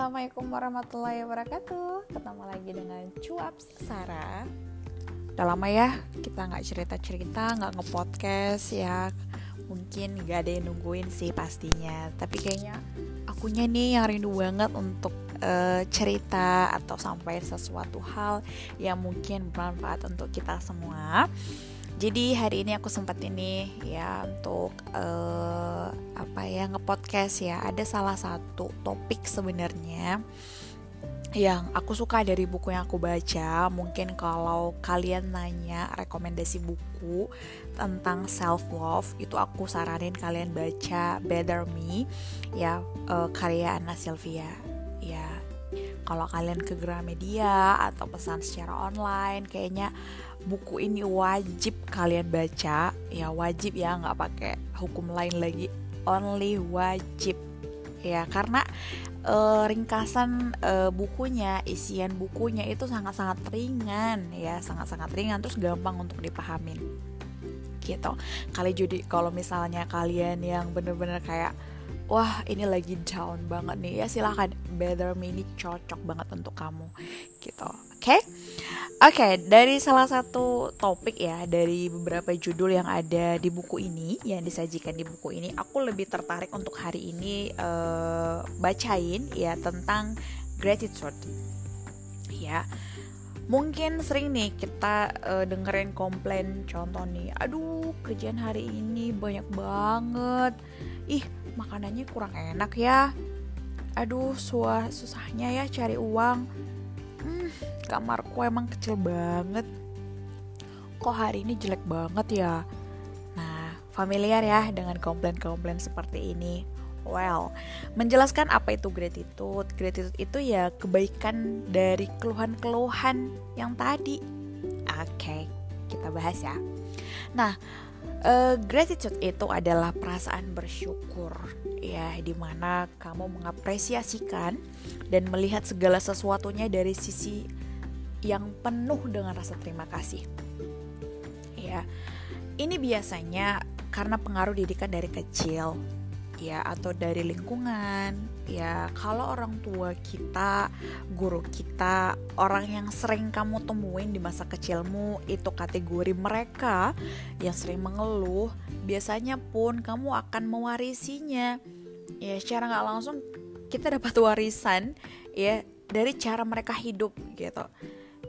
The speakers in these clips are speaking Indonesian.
Assalamualaikum warahmatullahi wabarakatuh. Ketemu lagi dengan Cuap Sarah. Udah lama ya kita nggak cerita-cerita, nggak nge-podcast ya. Mungkin gak ada yang nungguin sih pastinya. Tapi kayaknya akunya nih yang rindu banget untuk uh, cerita Atau sampai sesuatu hal yang mungkin bermanfaat untuk kita semua jadi hari ini aku sempat ini ya untuk uh, apa ya ngepodcast ya. Ada salah satu topik sebenarnya yang aku suka dari buku yang aku baca. Mungkin kalau kalian nanya rekomendasi buku tentang self love itu aku saranin kalian baca Better Me ya uh, karya Anna Sylvia. Ya kalau kalian ke Gramedia atau pesan secara online kayaknya buku ini wajib kalian baca. Ya wajib ya nggak pakai hukum lain lagi. Only wajib. Ya karena uh, ringkasan uh, bukunya isian bukunya itu sangat-sangat ringan. Ya sangat-sangat ringan terus gampang untuk dipahamin. Gitu. Kali jadi kalau misalnya kalian yang bener-bener kayak wah ini lagi down banget nih. Ya silahkan Better Me ini cocok banget untuk kamu. Gitu. Oke? Okay? Oke, okay, dari salah satu topik ya dari beberapa judul yang ada di buku ini yang disajikan di buku ini, aku lebih tertarik untuk hari ini uh, bacain ya tentang gratitude. Ya, mungkin sering nih kita uh, dengerin komplain contoh nih, aduh kerjaan hari ini banyak banget, ih makanannya kurang enak ya, aduh susahnya ya cari uang hmm, kamarku emang kecil banget kok hari ini jelek banget ya nah familiar ya dengan komplain-komplain seperti ini Well, menjelaskan apa itu gratitude. Gratitude itu ya kebaikan dari keluhan-keluhan yang tadi. Oke, okay, kita bahas ya. Nah, uh, gratitude itu adalah perasaan bersyukur ya di mana kamu mengapresiasikan dan melihat segala sesuatunya dari sisi yang penuh dengan rasa terima kasih. Ya ini biasanya karena pengaruh didikan dari kecil ya atau dari lingkungan. Ya kalau orang tua kita guru kita orang yang sering kamu temuin di masa kecilmu itu kategori mereka yang sering mengeluh biasanya pun kamu akan mewarisinya. Ya secara nggak langsung kita dapat warisan ya dari cara mereka hidup gitu.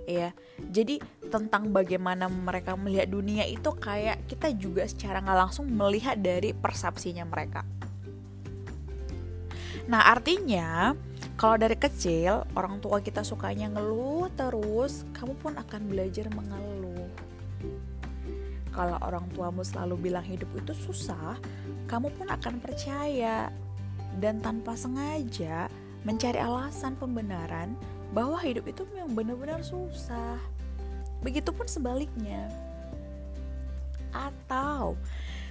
Ya jadi tentang bagaimana mereka melihat dunia itu kayak kita juga secara nggak langsung melihat dari persepsinya mereka Nah, artinya kalau dari kecil orang tua kita sukanya ngeluh terus, kamu pun akan belajar mengeluh. Kalau orang tuamu selalu bilang hidup itu susah, kamu pun akan percaya dan tanpa sengaja mencari alasan pembenaran bahwa hidup itu memang benar-benar susah. Begitupun sebaliknya. Atau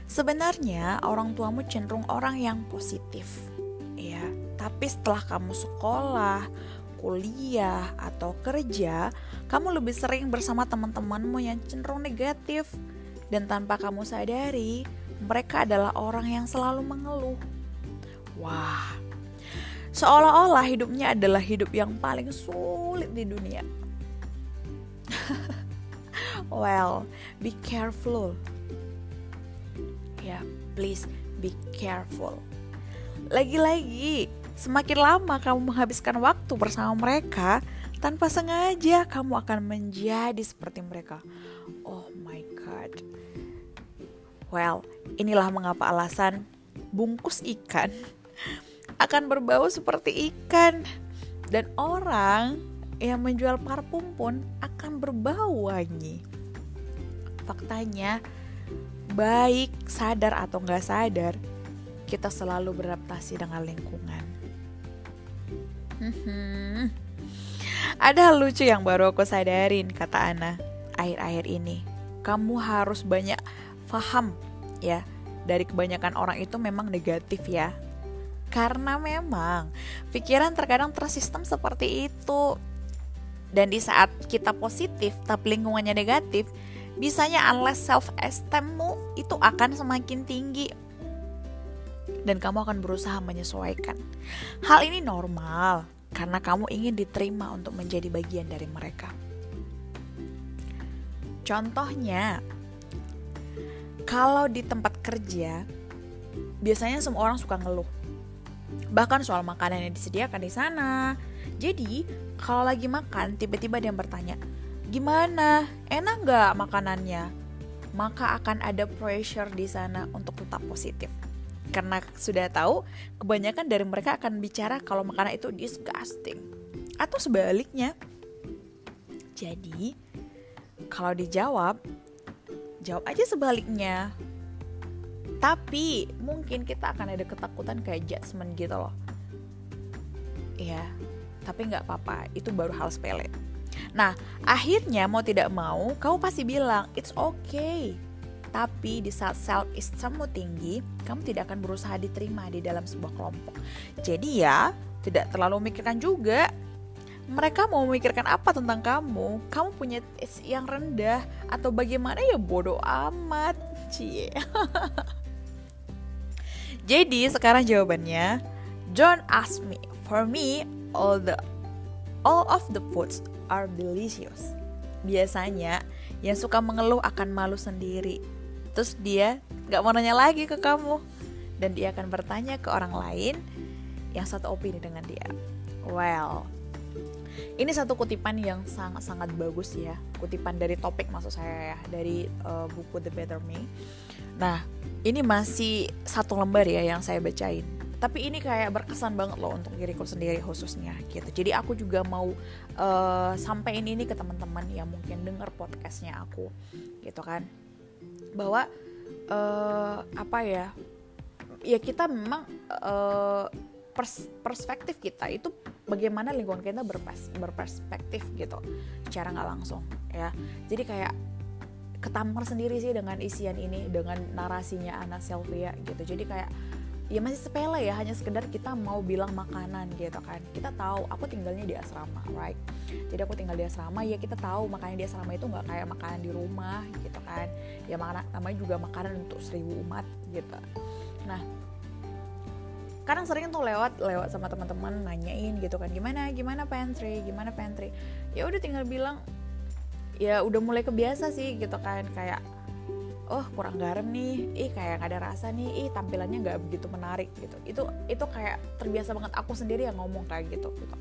sebenarnya orang tuamu cenderung orang yang positif ya. Tapi setelah kamu sekolah, kuliah, atau kerja, kamu lebih sering bersama teman-temanmu yang cenderung negatif. Dan tanpa kamu sadari, mereka adalah orang yang selalu mengeluh. Wah, seolah-olah hidupnya adalah hidup yang paling sulit di dunia. well, be careful. Ya, yeah, please be careful. Lagi-lagi, semakin lama kamu menghabiskan waktu bersama mereka, tanpa sengaja kamu akan menjadi seperti mereka. Oh my god. Well, inilah mengapa alasan bungkus ikan akan berbau seperti ikan dan orang yang menjual parfum pun akan berbau wangi. Faktanya, baik sadar atau nggak sadar, kita selalu beradaptasi dengan lingkungan. Hmm. Ada hal lucu yang baru aku sadarin, kata Ana, akhir-akhir ini. Kamu harus banyak paham ya, dari kebanyakan orang itu memang negatif ya. Karena memang pikiran terkadang tersistem seperti itu. Dan di saat kita positif tapi lingkungannya negatif, bisanya unless self esteemmu itu akan semakin tinggi dan kamu akan berusaha menyesuaikan. Hal ini normal karena kamu ingin diterima untuk menjadi bagian dari mereka. Contohnya, kalau di tempat kerja, biasanya semua orang suka ngeluh. Bahkan soal makanan yang disediakan di sana. Jadi, kalau lagi makan, tiba-tiba dia bertanya, gimana? Enak nggak makanannya? Maka akan ada pressure di sana untuk tetap positif karena sudah tahu kebanyakan dari mereka akan bicara kalau makanan itu disgusting. Atau sebaliknya. Jadi kalau dijawab jawab aja sebaliknya. Tapi mungkin kita akan ada ketakutan kayak judgement gitu loh. Ya tapi nggak apa-apa. Itu baru hal sepele. Nah akhirnya mau tidak mau kamu pasti bilang it's okay tapi di saat self esteemmu tinggi, kamu tidak akan berusaha diterima di dalam sebuah kelompok. Jadi ya, tidak terlalu memikirkan juga. Mereka mau memikirkan apa tentang kamu? Kamu punya tes yang rendah atau bagaimana? Ya bodoh amat cie. Jadi sekarang jawabannya don't ask me. For me all the all of the foods are delicious. Biasanya yang suka mengeluh akan malu sendiri terus dia nggak mau nanya lagi ke kamu. Dan dia akan bertanya ke orang lain yang satu opini dengan dia. Well ini satu kutipan yang sangat-sangat bagus ya. Kutipan dari topik maksud saya ya dari uh, buku The Better Me. Nah ini masih satu lembar ya yang saya bacain. Tapi ini kayak berkesan banget loh untuk diriku sendiri khususnya gitu. Jadi aku juga mau uh, sampaikan ini ke teman-teman yang mungkin dengar podcastnya aku gitu kan bahwa uh, apa ya ya kita memang uh, pers perspektif kita itu bagaimana lingkungan kita berpers berperspektif gitu secara nggak langsung ya. Jadi kayak ketampar sendiri sih dengan isian ini dengan narasinya Ana Sylvia gitu. Jadi kayak ya masih sepele ya hanya sekedar kita mau bilang makanan gitu kan. Kita tahu aku tinggalnya di asrama right? Jadi aku tinggal di asrama ya kita tahu makanan di asrama itu nggak kayak makanan di rumah gitu kan. Ya makanan namanya juga makanan untuk seribu umat gitu. Nah kadang sering tuh lewat lewat sama teman-teman nanyain gitu kan gimana gimana pantry gimana pantry? Ya udah tinggal bilang ya udah mulai kebiasa sih gitu kan kayak oh kurang garam nih. Ih kayak nggak ada rasa nih. Ih tampilannya nggak begitu menarik gitu. Itu itu kayak terbiasa banget aku sendiri yang ngomong kayak gitu gitu.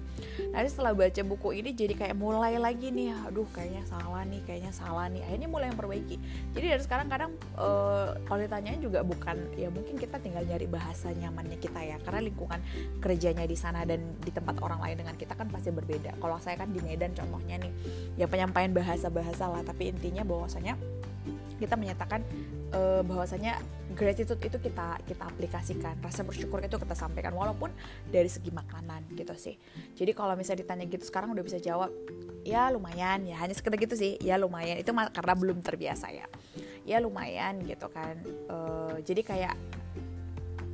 Nanti setelah baca buku ini jadi kayak mulai lagi nih. Aduh kayaknya salah nih kayaknya salah nih. Akhirnya mulai memperbaiki. Jadi dari sekarang kadang uh, kalau ditanyain juga bukan ya mungkin kita tinggal nyari bahasa nyamannya kita ya. Karena lingkungan kerjanya di sana dan di tempat orang lain dengan kita kan pasti berbeda. Kalau saya kan di Medan contohnya nih ya penyampaian bahasa-bahasa lah. Tapi intinya bahwasanya kita menyatakan uh, bahwasanya gratitude itu kita kita aplikasikan. Rasa bersyukur itu kita sampaikan walaupun dari segi makanan gitu sih. Jadi kalau misalnya ditanya gitu sekarang udah bisa jawab ya lumayan ya. Hanya sekedar gitu sih ya lumayan. Itu karena belum terbiasa ya. Ya lumayan gitu kan. Uh, jadi kayak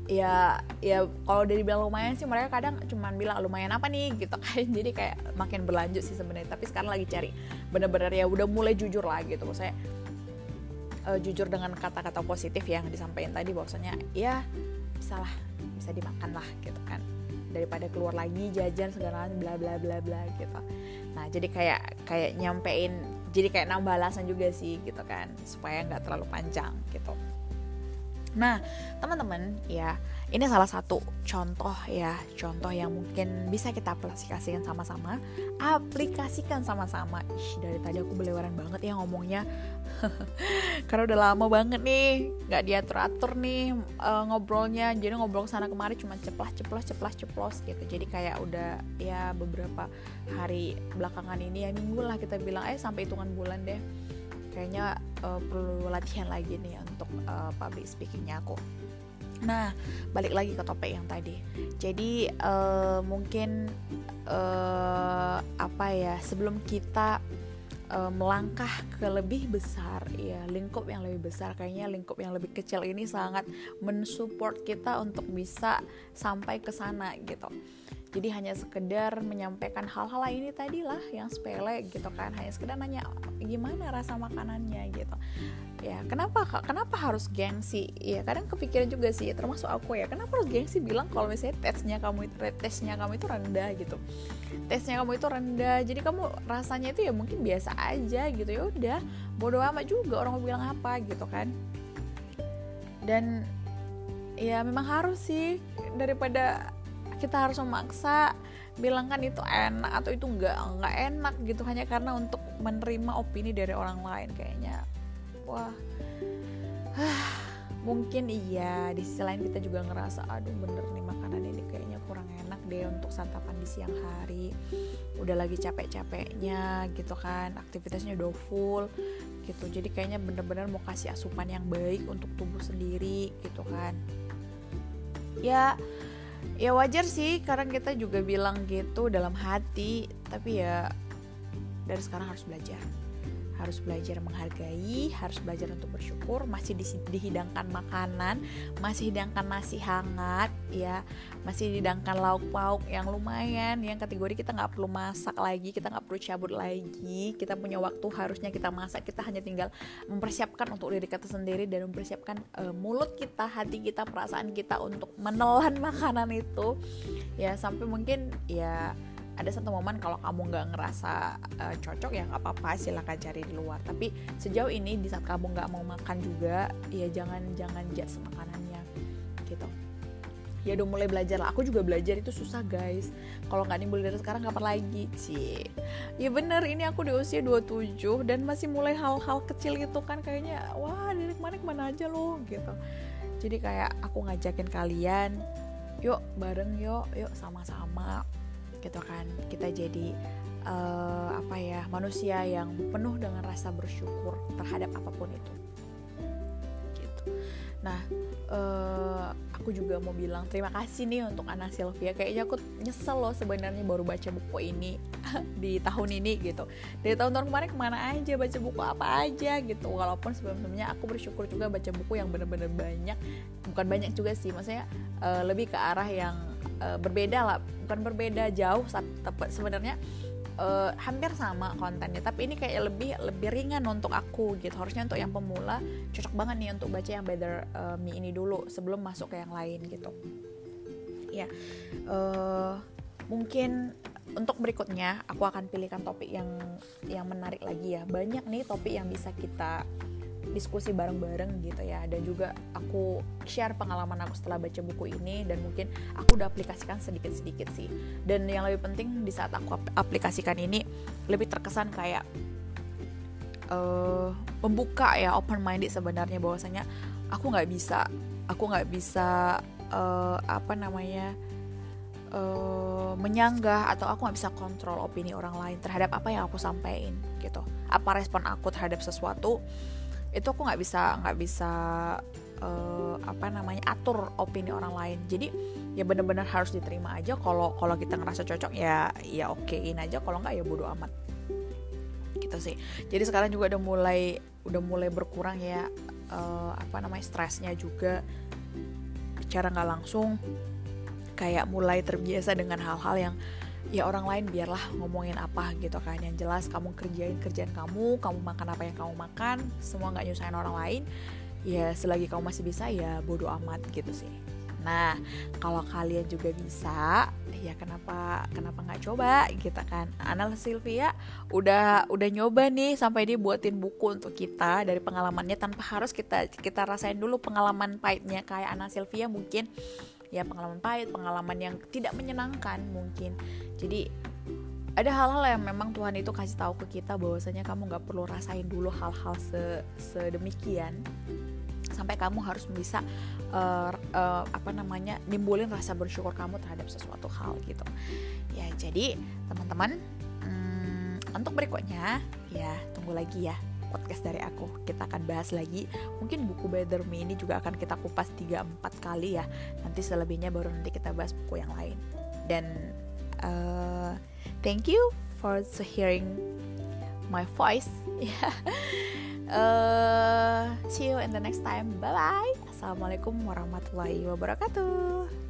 ya ya kalau dari bilang lumayan sih mereka kadang cuman bilang lumayan apa nih? gitu kan. Jadi kayak makin berlanjut sih sebenarnya. Tapi sekarang lagi cari bener-bener ya udah mulai jujur lah gitu. Saya uh, jujur dengan kata-kata positif yang disampaikan tadi bahwasanya ya salah bisa dimakan lah gitu kan. Daripada keluar lagi jajan segala bla bla bla bla gitu. Nah jadi kayak kayak nyampein jadi kayak nambah alasan juga sih gitu kan. Supaya nggak terlalu panjang gitu Nah, teman-teman, ya, ini salah satu contoh ya, contoh yang mungkin bisa kita aplikasikan sama-sama, aplikasikan sama-sama. Ih, dari tadi aku belewaran banget ya ngomongnya, karena udah lama banget nih, nggak diatur-atur nih uh, ngobrolnya, jadi ngobrol sana kemari cuma ceplas ceplos ceplas ceplos gitu. Jadi kayak udah ya beberapa hari belakangan ini ya minggu lah kita bilang, eh sampai hitungan bulan deh kayaknya uh, perlu latihan lagi nih untuk uh, public speakingnya aku. Nah balik lagi ke topik yang tadi. Jadi uh, mungkin uh, apa ya sebelum kita uh, melangkah ke lebih besar ya lingkup yang lebih besar kayaknya lingkup yang lebih kecil ini sangat mensupport kita untuk bisa sampai ke sana gitu jadi hanya sekedar menyampaikan hal-hal ini tadi lah yang sepele gitu kan. Hanya sekedar nanya gimana rasa makanannya? gitu. Ya kenapa kenapa harus gengsi? Ya kadang kepikiran juga sih termasuk aku ya. Kenapa harus gengsi bilang kalau misalnya tesnya kamu itu tesnya kamu itu rendah gitu? Tesnya kamu itu rendah jadi kamu rasanya itu ya mungkin biasa aja gitu. Ya udah bodoh amat juga orang bilang apa gitu kan. Dan ya memang harus sih daripada kita harus memaksa bilang kan itu enak atau itu enggak enggak enak gitu. Hanya karena untuk menerima opini dari orang lain kayaknya. Wah. Mungkin iya di sisi lain kita juga ngerasa aduh bener nih makanan ini kayaknya kurang enak deh untuk santapan di siang hari. Udah lagi capek-capeknya gitu kan. Aktivitasnya udah full gitu. Jadi kayaknya bener-bener mau kasih asupan yang baik untuk tubuh sendiri gitu kan. Ya ya wajar sih karena kita juga bilang gitu dalam hati. Tapi ya dari sekarang harus belajar harus belajar menghargai, harus belajar untuk bersyukur, masih di, dihidangkan makanan, masih hidangkan nasi hangat, ya, masih dihidangkan lauk pauk yang lumayan, yang kategori kita nggak perlu masak lagi, kita nggak perlu cabut lagi, kita punya waktu harusnya kita masak, kita hanya tinggal mempersiapkan untuk diri kita sendiri dan mempersiapkan uh, mulut kita, hati kita, perasaan kita untuk menelan makanan itu, ya sampai mungkin ya ada satu momen kalau kamu nggak ngerasa uh, cocok ya nggak apa-apa silahkan cari di luar. Tapi sejauh ini di saat kamu nggak mau makan juga ya jangan jangan judge makanannya gitu. Ya udah mulai belajar lah. Aku juga belajar itu susah guys. Kalau nggak nimbul dari sekarang kapan lagi sih ya bener ini aku di usia 27 dan masih mulai hal-hal kecil gitu kan kayaknya wah dari ke mana ke mana aja loh gitu. Jadi kayak aku ngajakin kalian yuk bareng yuk yuk sama-sama gitu kan. Kita jadi uh, apa ya manusia yang penuh dengan rasa bersyukur terhadap apa pun itu nah uh, aku juga mau bilang terima kasih nih untuk Ana Sylvia. Kayaknya aku nyesel loh sebenarnya baru baca buku ini di tahun ini gitu. Dari tahun-tahun kemarin ke mana aja baca buku apa aja gitu. Walaupun sebelum-sebelumnya aku bersyukur juga baca buku yang bener-bener banyak. Bukan banyak juga sih maksudnya uh, lebih ke arah yang uh, berbeda lah. Bukan berbeda jauh tapi sebenarnya uh, hampir sama kontennya tapi ini kayak lebih lebih ringan untuk aku gitu. Harusnya untuk yang pemula cocok banget nih untuk baca yang Better uh, Me ini dulu sebelum masuk ke yang lain gitu. Ya uh, mungkin untuk berikutnya aku akan pilihkan topik yang yang menarik lagi ya. Banyak nih topik yang bisa kita diskusi bareng-bareng gitu ya. Dan juga aku share pengalaman aku setelah baca buku ini dan mungkin aku udah aplikasikan sedikit-sedikit sih. Dan yang lebih penting di saat aku aplikasikan ini lebih terkesan kayak uh, membuka ya open minded sebenarnya bahwasanya aku nggak bisa aku nggak bisa uh, apa namanya uh, menyanggah atau aku nggak bisa kontrol opini orang lain terhadap apa yang aku sampaikan gitu. Apa respon aku terhadap sesuatu itu aku nggak bisa nggak bisa uh, apa namanya atur opini orang lain. Jadi ya bener-bener harus diterima aja. Kalau kalau kita ngerasa cocok ya ya okein aja. Kalau nggak ya bodo amat. Gitu sih. Jadi sekarang juga udah mulai udah mulai berkurang ya uh, apa namanya stresnya juga. Secara nggak langsung kayak mulai terbiasa dengan hal-hal yang ya orang lain biarlah ngomongin apa gitu kan. Yang jelas kamu kerjain kerjaan kamu kamu makan apa yang kamu makan semua nggak nyusahin orang lain ya selagi kamu masih bisa ya bodoh amat gitu sih. Nah kalau kalian juga bisa ya kenapa kenapa nggak coba gitu kan. Anal Sylvia udah udah nyoba nih sampai dia buatin buku untuk kita dari pengalamannya tanpa harus kita kita rasain dulu pengalaman pahitnya. Kayak Anal Sylvia mungkin ya pengalaman pahit, pengalaman yang tidak menyenangkan mungkin. Jadi ada hal-hal yang memang Tuhan itu kasih tahu ke kita bahwasanya kamu nggak perlu rasain dulu hal-hal se sedemikian. Sampai kamu harus bisa uh, uh, apa namanya nimbulin rasa bersyukur kamu terhadap sesuatu hal gitu. Ya jadi teman-teman hmm, untuk berikutnya ya tunggu lagi ya podcast dari aku. Kita akan bahas lagi. Mungkin buku Better Me ini juga akan kita kupas 3-4 kali ya. Nanti selebihnya baru nanti kita bahas buku yang lain. Dan uh, thank you for hearing my voice. Uh, see you in the next time. Bye bye assalamualaikum warahmatullahi wabarakatuh